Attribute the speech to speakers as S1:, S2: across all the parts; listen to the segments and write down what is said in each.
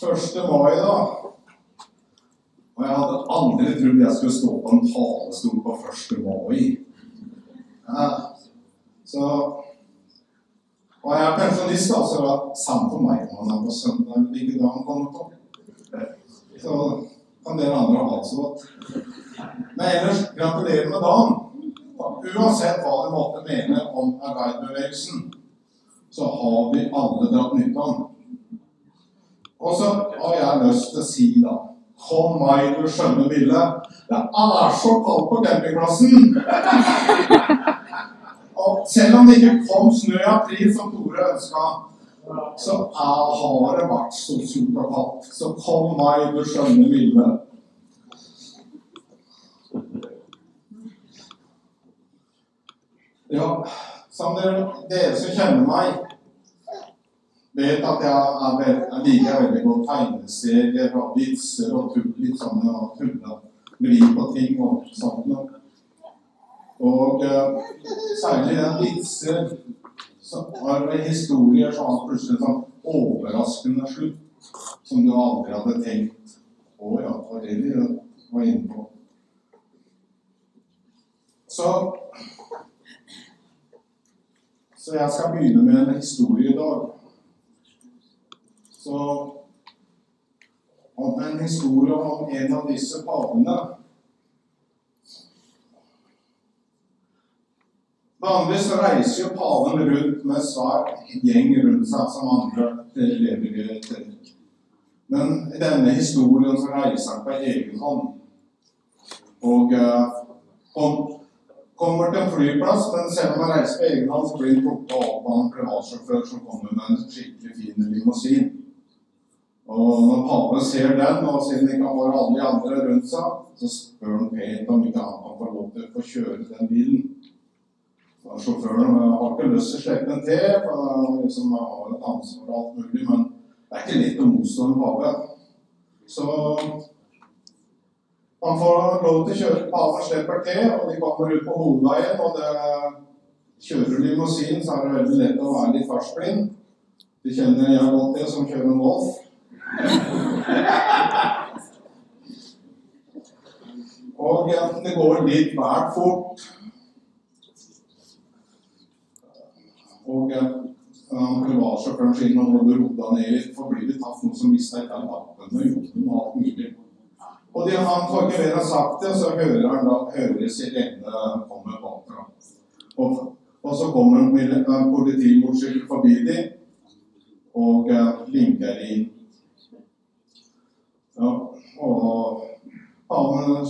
S1: 1. mai, da. Og jeg hadde aldri trodd jeg skulle stå på en talerstol på 1. mai. Ja. Så Og jeg pensjonist, da, så det var samme for meg om han er på søndag hvilken dag han kommer på. Så kan dere andre ha det så godt. Men ellers, gratulerer med dagen. Uansett hva du måtte mene om arbeiderbevegelsen, så har vi alle dratt nytte av den. Og så har jeg lyst til å si, da Kom meg, du skjønne ville. Det er så kaldt på campingplassen! Og selv om det ikke kom snø i april, som Tore ønska, så har det vært så surt og kaldt. Så kom meg, du skjønne ville. Ja, som dere, dere som kjenner meg, vet at jeg, veld, jeg liker veldig godt tegneserier og vitser og tull, litt sånn og tulle vri på ting og sånt noe. Og uh, særlig den vitser som har historier som har plutselig sånn overraskende slutt, som du aldri hadde tenkt Å ja, var det vi var inne på. Så så jeg skal begynne med en historie i dag. Så om en historie om en av disse pavene. Vanligvis reiser jo paven rundt med en svær gjeng rundt seg som andre lever til. Men i denne historien så reiser han på egen hånd. Og uh, kommer til en flyplass, men selv om han reiser på egen hånd, så blir han plukka av en privatsjåfør som kommer med en skikkelig fin limousin. Når paven ser den, og siden ikke han har alle de andre rundt seg, så spør han pent om ikke han kan få lov til å kjøre den bilen. Så sjåføren har ikke lyst til å slippe den til, for han liksom har et ansvar og alt mulig, men det er ikke lett å motstå en pave. Så han får lov til å kjøre paven slipper til, og de kommer ut på hovedveien. Og det kjører limousin, så er det veldig lett å være litt fartsblind. De kjenner jeg godt det som kjører en Golf. Og det går litt vært fort. Og privatsjåføren sier nå må du deg ned litt, for blir det tatt noen som mister et av lappene og jobben og alt mulig. Og de, han får ikke mer sagt det, så hører han da hører sirene komme bakfra. Og, og så kommer en politimotorsykkel forbi dem og uh, linker inn. Og paven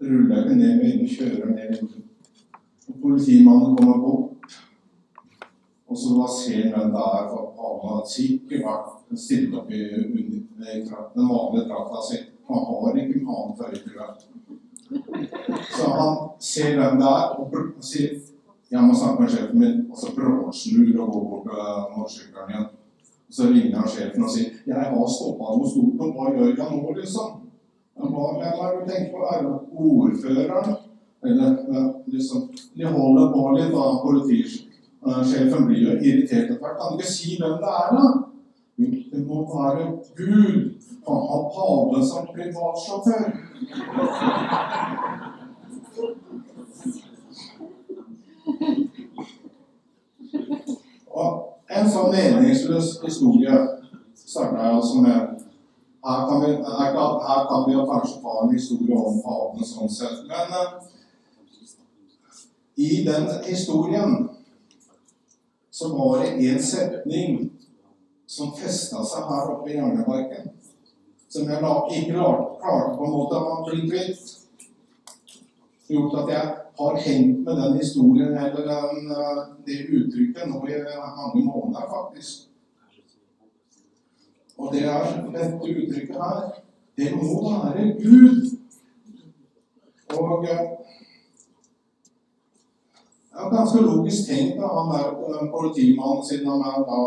S1: ruller ned med og kjører ned. Og politimannen kommer bort, og så ser han der for han har sikkert vært stilt opp i den vanlige drakta si. Han har ikke en annen føyte. Så han ser den der og sier jeg må snakke med sjefen min, og så bråsnur og går bort til motorsykkelen igjen. Så ringer han sjefen og sier 'Jeg har stoppa noe stort, og hva gjør jeg nå?' liksom. Hva er du tenker på? Er det ordføreren? Eller liksom De holder på litt, da. Politisjefen blir jo irritert etter hvert. Kan du ikke si hvem det er, da? Det må være Gud. Han har pave som privatsjåfør. Og en sånn meningsløs historie starta jeg altså med her kan, vi, her, kan, her kan vi jo kanskje ta en historie om paven sånn sett. Men uh, i den historien så var det en setning som festa seg her oppe i hjernebarken. Som jeg ikke klarte på en måte å bli kvitt. Gjort at jeg har hengt med den historien eller den, eh, det uttrykket nå i mange måneder, faktisk. Og det er dette uttrykket her. Det må være Gud. Og eh, det er ganske logisk tenkt av han der politimannen, siden han er da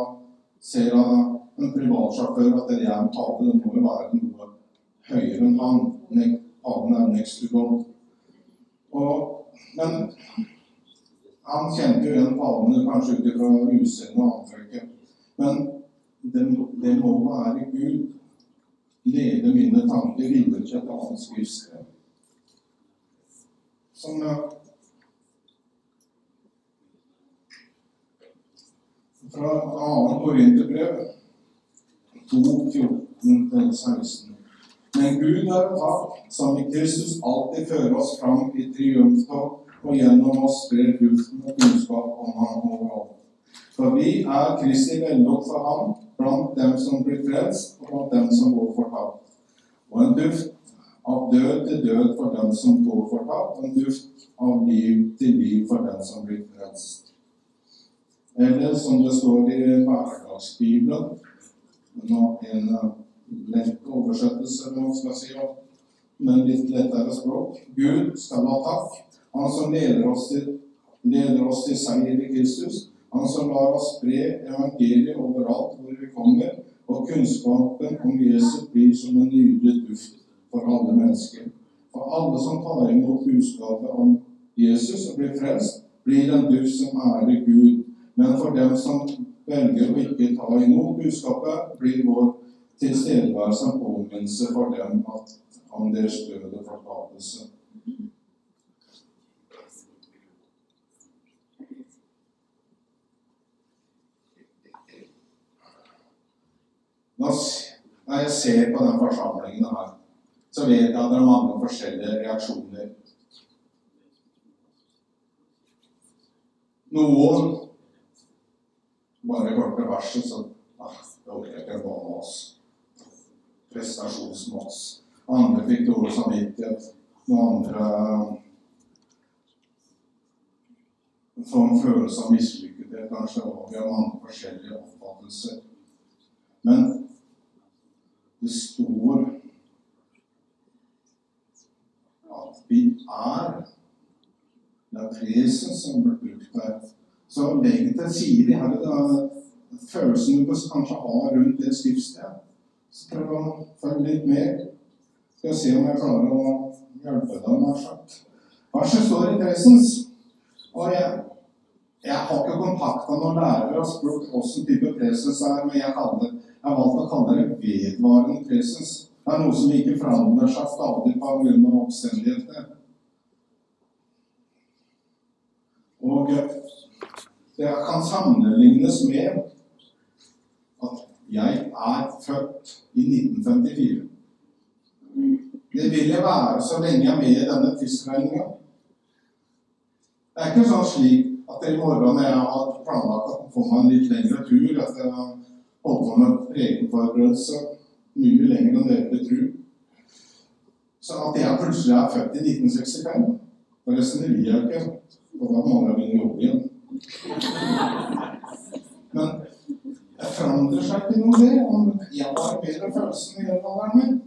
S1: ser av en privatsjåfør at det er en pave. Det må jo være noe høyere enn han. Paven er next to God. Og, men han kjente jo igjen pavene kanskje ut ifra utseendet og antrekket. Men det, lova må være Gud. lede mine tanker videre til et annet skriftsted. Som fra 2. Korinterbrev 2.14-16. Men Gud er takk, som i Kristus alltid fører oss fram i triumftog, og gjennom oss sprer duften og kunnskap om ham overalt. For vi er Kristi vennlokk for ham, blant dem som blir frelst, og blant dem som går fortapt. Og en duft av død til død for den som går fortapt, og en duft av liv til liv for den som blir frelst. Eller som det står i hverdagsbibelen, en lett oversettelse, hva skal si, men litt lettere språk. Gud skal ha takk, han som leder oss til, leder oss til seier i Kristus. Han som lar oss spre evangeliet overalt hvor vi kommer, og kunnskapen om Jesus blir som en nydelig duft for alle mennesker. For alle som tar imot budskapet om Jesus og blir frelst, blir en duft som ærer Gud. Men for dem som velger å ikke ta imot budskapet, blir vår tilstedeværelse en påminnelse for dem at, om deres døde fortapelse. Når jeg ser på den forsamlingen her, så vet jeg at det er mange forskjellige reaksjoner. Noen bare hørte verset, så ah, det orker jeg ikke gå med oss. Prestasjonsmås. Andre fikk dårlig samvittighet. Noen andre får en følelse av mislykkethet, kanskje. Og vi har mange forskjellige oppfattelser. Men det står at vi er Det presen som blir brukt der. Så legg til side de her følelsene du kanskje har rundt det skriftstedet. Så prøv å følge litt med. Skal se om jeg klarer å hjelpe deg. nær sagt. Verset står i presens. Og jeg har ikke kontakta noen lærere og spurt hvilken type presens er, men jeg kaller jeg har valgt å kalle det vedvarende presens. Det er noe som ikke forandrer seg stadig pga. omstendighetene. Og det kan sammenlignes med at jeg er født i 1954. Det vil jeg være så lenge jeg er med i denne tidsregninga. Det er ikke sånn slik at i morgen jeg har planlagt å få meg en litt lengre tur at jeg holdt på med prekenforberedelse mye lenger enn dere tro. Så at jeg plutselig er født i 1965 Forresten, vil jeg ikke. Og da må jeg begynne å jobbe igjen. Men jeg forandrer seg ikke noe, det, om jeg har bedre følelser i alderen min.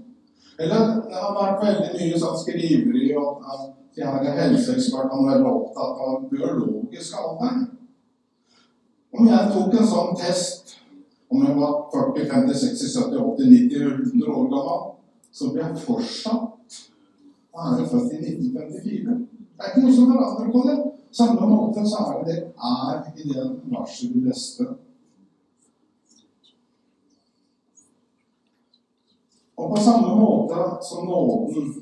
S1: Eller det har vært veldig mye sånn skriveri og at de her helseekspertene er veldig opptatt av biologisk alder. Om jeg tok en sånn test om jeg var 40, 50, 60, 70, 80, 90, 100 år gammel, så blir jeg fortsatt være født i 1954. Det er ikke noe som forandrer på det. Samme måte så er det er i det varselet neste. Og på samme måte som nåden,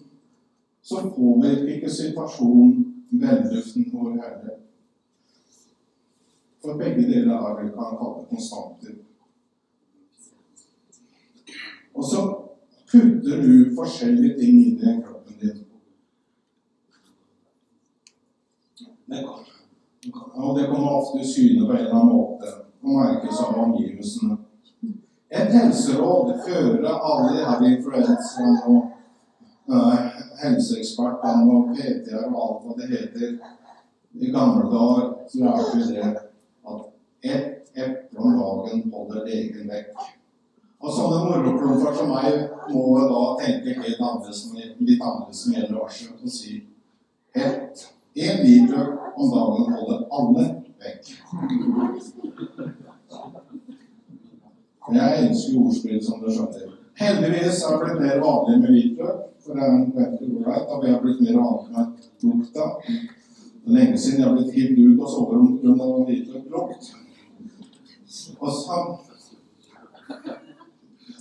S1: så påvirker ikke situasjonen velduften vår heller. For begge deler er det kan kalle konstanter. Og så putter du forskjellige ting inn i kroppen din. Og det kommer ofte syne på en eller annen måte og merkes av omgivelsene. Et helseråd fører alle de her influensaene og uh, helseekspertene og PT-er og alt hva det heter. I gamle dager så lærte vi det at ett eple om dagen holder legen vekk. Og sånne moroklumper som meg må da tenke helt annerledes litt annerledes verset, og si ett én video om dagen holder alle vekk. Jeg elsker ordspill, som du skjønner. Heldigvis har det blitt mer vanlig med hvitløk, for det er veldig ålreit, og vi har blitt mer vanlig med lukta. Lenge siden jeg har blitt hivd ut av soverommet pga. hvitløklukt. Og så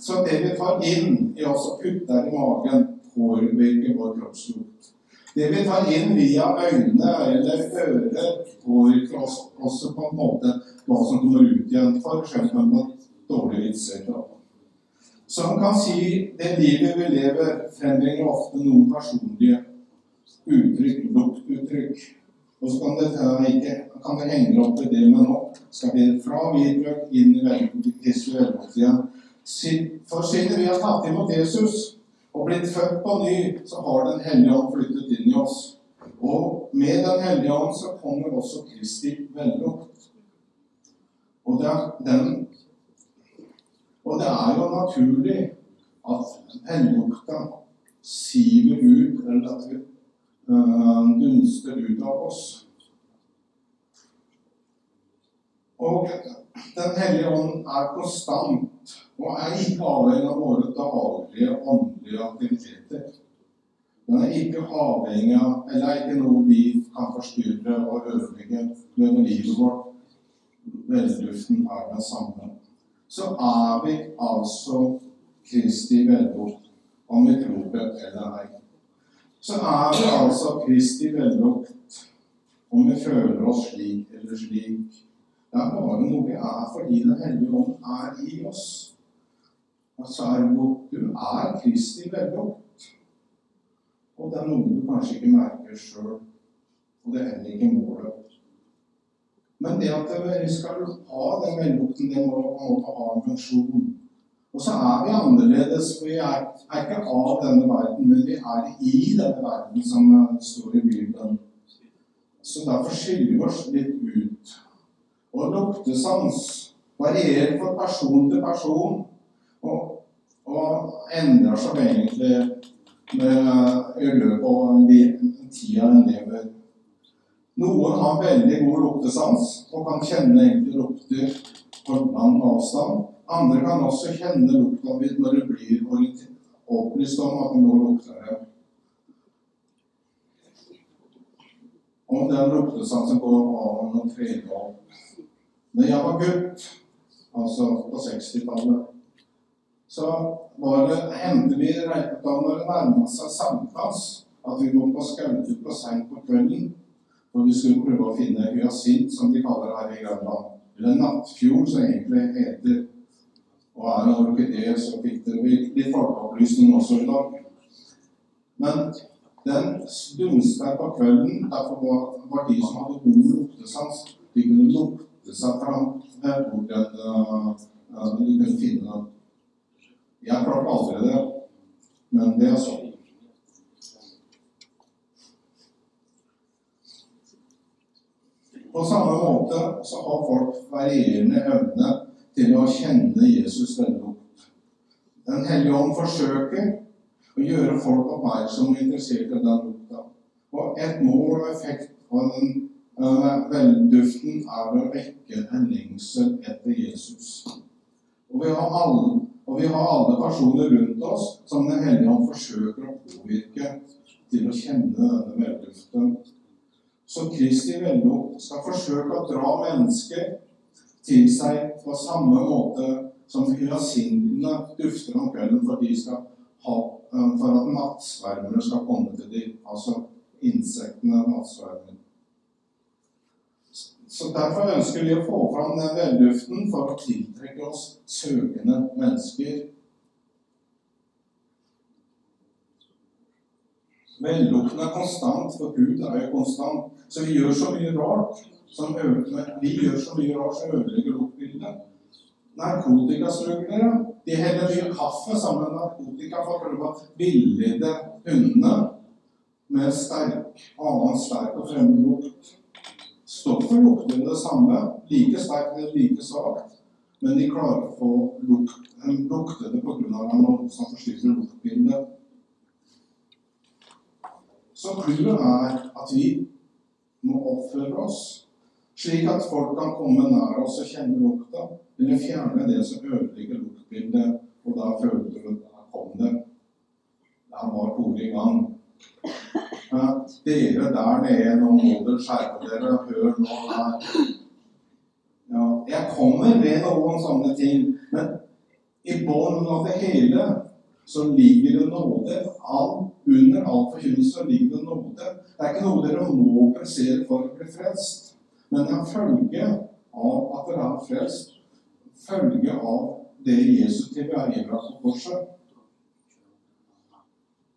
S1: Så det vi tar inn i oss og putter i magen, påvirker vår kroppslukt. Det vi tar inn via øynene eller ører, påvirker oss også på en måte hva som kommer ut igjen. For eksempel med dårlige vitser. Man kan si det livet vi lever, frembringer ofte noen personlige uttrykk, luktuttrykk. Og så kan det, ikke, kan det henge opp i det, med nå skal vi fra hvitløk inn i igjen. For siden vi har tatt imot Jesus og blitt født på ny, så har Den hellige ånd flyttet inn i oss. Og med Den hellige ånd så kommer også Kristi vellukt. Og det, er den, og det er jo naturlig at vellukta siver ut, eller at vi uh, dunster ut av oss. Og Den hellige ånd er konstant og er ikke avhengig av våre daglige åndelige aktiviteter. Den er ikke avhengig av, eller er ikke noe vi kan forstyrre og ødelegge med livet vårt. Velduften er den samme. Så er vi altså Kristi vellukt, om vi tror det eller ei. Så er vi altså Kristi vellukt, om vi føler oss slik eller slik. Det er bare noe vi er fordi Den hellige ånd er i oss. Altså er du er Kristi vellukt. Og det er noe du kanskje ikke merker sjøl. Og det er heller ikke målet. Men det at vi skal ha den vellukten, det må, må ha en funksjon. Og så er vi annerledes. Vi er, er, ikke av denne verden, men vi er i denne verden, som står i Bibelen. Så derfor skiller vi oss litt ut. Og luktesans varierer fra person til person og, og endrer seg egentlig med, i løpet av de tida en lever. Noen har veldig god luktesans og kan kjenne egentlig lukter på lang avstand. Andre kan også kjenne lukta når det blir opplyst om at nå lukter det. Og den luktesansen går an å trene opp. Når jeg var gutt, altså på 60-tallet, så var det, hendte vi av når det nærmet seg sankthans, at vi går på skauter på seint på kvelden. For vi skulle prøve å finne hyasint, som de kaller det her i Grønland. Eller nattfjord, som egentlig heter. Og er det orkidé, så fikk det litt folkeopplysning også i dag. Men den dunsta på kvelden. Derfor var de som hadde god luktesans, de kunne lukte seg fram hvor den, uh, du kunne finne den. Jeg klarte aldri det, men det er sånn. På samme måte så har folk varierende evne til å kjenne Jesus veldig godt. Den hellige ånd forsøker å gjøre folk oppmerksomme og interessert i den lukta. Og et mål og effekt på den Velduften er å vekke en lengsel etter Jesus. Og vi, alle, og vi har alle personer rundt oss som Den hellige ånd forsøker å påvirke til å kjenne denne velduften. Så Kristi vellukt skal forsøke å dra mennesker til seg på samme måte som hyasintene dufter om kvelden for, ha, for at nattsvermere skal komme til dem. Altså insektene, nattsvermere. Så Derfor ønsker vi å få fram den velluften for å tiltrekke oss søkende mennesker. Vellukten er konstant, for Gud er jo konstant. Så vi gjør så mye rart som øker, vi gjør så ødelegger luktbildet. Narkotikasmuglere de heller mye kaffe sammen med narkotika for å prøve å villede hundene med sterk, annen sterk og fremmed lukt. Stoffet lukter det samme, like sterkt eller like svakt, men de klarer å få lukt, lukte det pga. noe som forstyrrer luktbildet. Så clouet er at vi må oppføre oss slik at folk kan komme nær oss og kjenne lukta, eller fjerne det som ødelegger luktbildet, og da føler du at der kom det. Der var Tore i gang. Dere der nede, nå må dere skjerpe dere. Hør nå her. Ja, jeg kommer med noen sånne ting. Men I bånn av det hele så ligger det nåde. All, under all forkynnelse ligger det nåde. Det er ikke noe dere må pressere for å bli frelst, men det er følge av at dere er frelst. Følge av det Jesus tilveiebrakt på korset.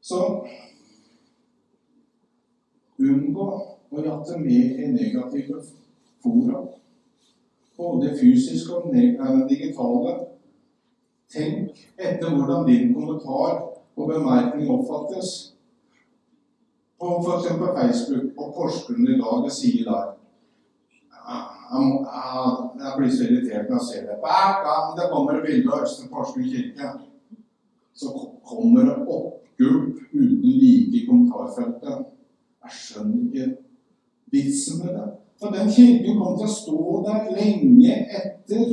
S1: Så unngå å jatte med i negative fora, både fysiske og digitale. Tenk etter hvordan din kommentar og bemerkning oppfattes. På f.eks. Facebook og Porsgrunn i dag sier der jeg blir så irritert når jeg ser det. Hver gang det kommer et bilde av Østre Porsgrunn kirke, så kommer det oppgulp uten like i kommentarfeltet. Jeg skjønner ikke vitsen med det. For den kirken kommer til å stå der lenge etter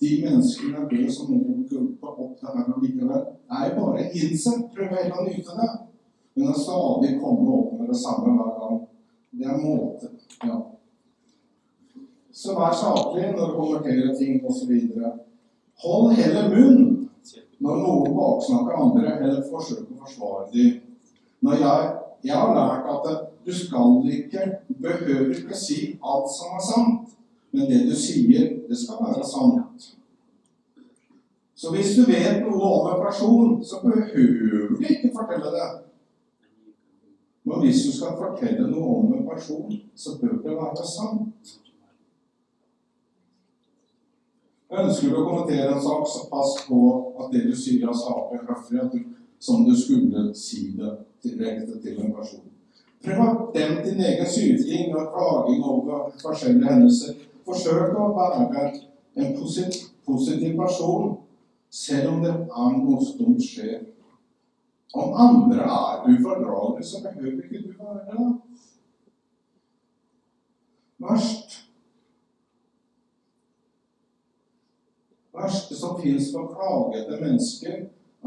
S1: de menneskene døde som må gulpe opp det her allikevel. Det er bare innsett. Prøv heller å nyte det. Men å stadig komme opp med det samme hver gang, det er måte. Ja. Så vær saklig når du konverterer ting osv. Hold heller munn når noen baksnakker andre eller forsøker å forsvare dem. Når jeg, jeg har lært at du skal ikke, behøver ikke si alt som er sant, men det du sier, det skal være sant. Så hvis du vet noe om en person, så behøver du ikke fortelle det. Men hvis du skal fortelle noe om en person, så bør det være sant. Ønsker du å kommentere en sak, så pass på at det du sier av saker, er høflig, som du skulle si det direkte til en person. Prøv å dempe din egen syting og klaging over forskjellige hendelser. Forsøk å være en positiv person, selv om det er noe som skjer. Om andre er ufordragelige, så behøver ikke du være det. Verst verste som fins for klagete mennesker,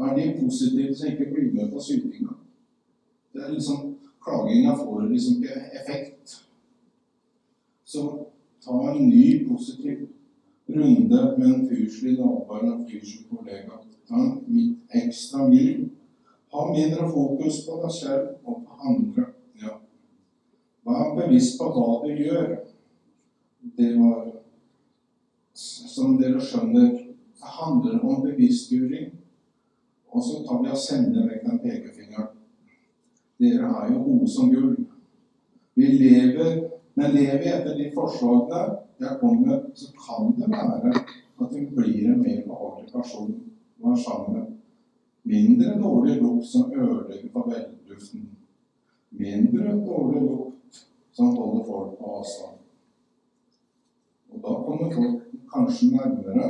S1: er de positive som ikke blir med på sytinga. Det er liksom, Klaginga får liksom ikke effekt. Så ta en ny positiv runde med en fyrslig naboer og fyrslig kollega. Ta mitt ekstra mil. Ha mindre fokus på deg selv og på andre. Ja. Vær bevisst på hva du gjør. Det var som dere skjønner, det handler om bevisstgjøring. Og så tar vi og sender vekk den pekefingeren. Dere er jo gode som gull. Vi lever, men lever vi etter de forslagene jeg kommer, så kan det være at vi blir en mer behagelig person å være sammen med. Mindre dårlig lukt som ødelegger for velduften. Mindre dårlig lukt som holder folk på avstand. Og da kommer folk kanskje nærmere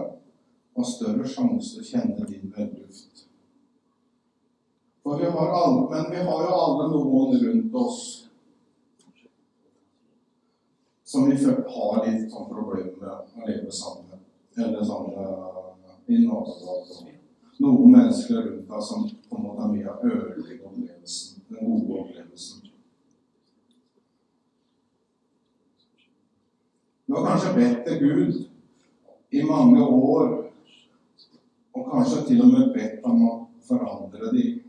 S1: og har større sjanse til å kjenne din velluft. For vi har alle, men vi har jo alle noen rundt oss som vi har litt sånn problemer med å leve sammen. Eller sammen i nabolaget. Noen mennesker rundt deg som på en måte er mye av ødelegger opplevelsen, den gode opplevelsen. Du har kanskje bedt til Gud i mange år, og kanskje til og med bedt om å forandre dem.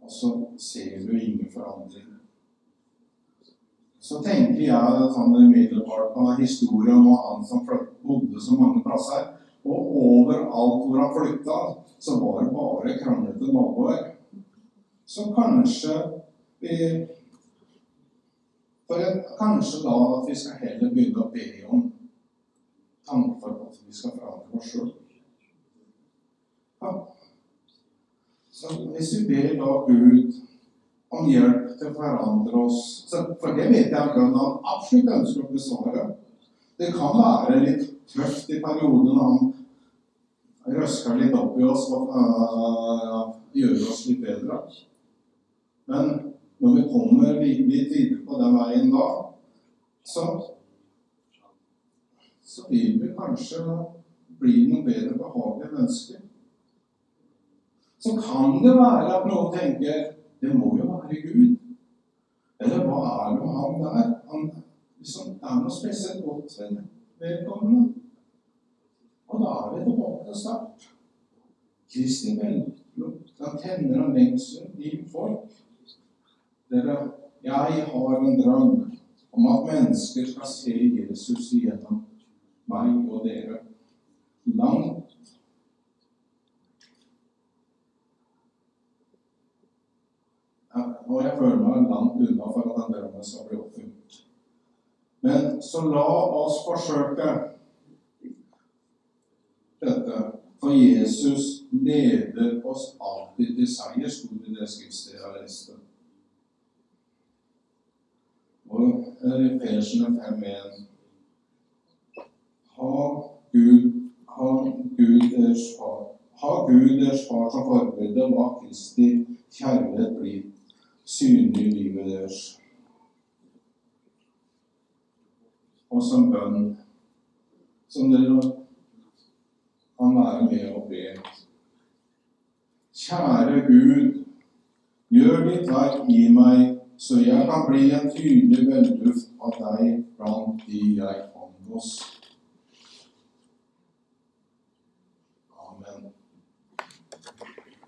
S1: Og så ser du ingen forandring. Så tenker jeg sånn umiddelbart på historien om han som bodde så mange plasser. Og overalt hvor han flytta, så var det bare kranglete naboer. Så kanskje vi jeg, kanskje da at vi skal heller begynne å be om tanker for at vi skal forandre oss sjøl. Ja. Så hvis vi ber da Gud om hjelp til å forandre oss For det vet jeg at han absolutt ønsker å besvare. Det kan være litt tøft i perioder når han røsker litt opp i oss og uh, gjør oss litt bedre. Men når vi kommer litt videre på den veien da, så, så vil vi kanskje bli noen bedre behagelige mennesker. Så kan det være at noen tenker det må jo være Gud. Eller hva er det med han der? Han liksom, er noe spesielt godt ved vedkommende. Og da er vi tilbake til start. Kristin vellukt, han tenner av lengsel i folk. Dere, jeg har en drøm om at mennesker skal se Jesus igjennom meg og dere. Langt Ja, Og jeg føler meg langt unna for at den drømmen skal bli oppfylt. Men så la oss forsøke dette. For Jesus leder oss alltid til seier, sto det i det skriftstedet jeg leste. Og Persene 5.1. Ha Gud, ha Gud deres far. Ha Gud deres far som forbilde, og la Kristi kjærlighet bli synlig i livet deres. Og som bønn, som dere kan være med og be. Kjære Gud, gjør ditt verk i meg, så jeg kan bli en tydelig velluft av deg blant de jeg omgås.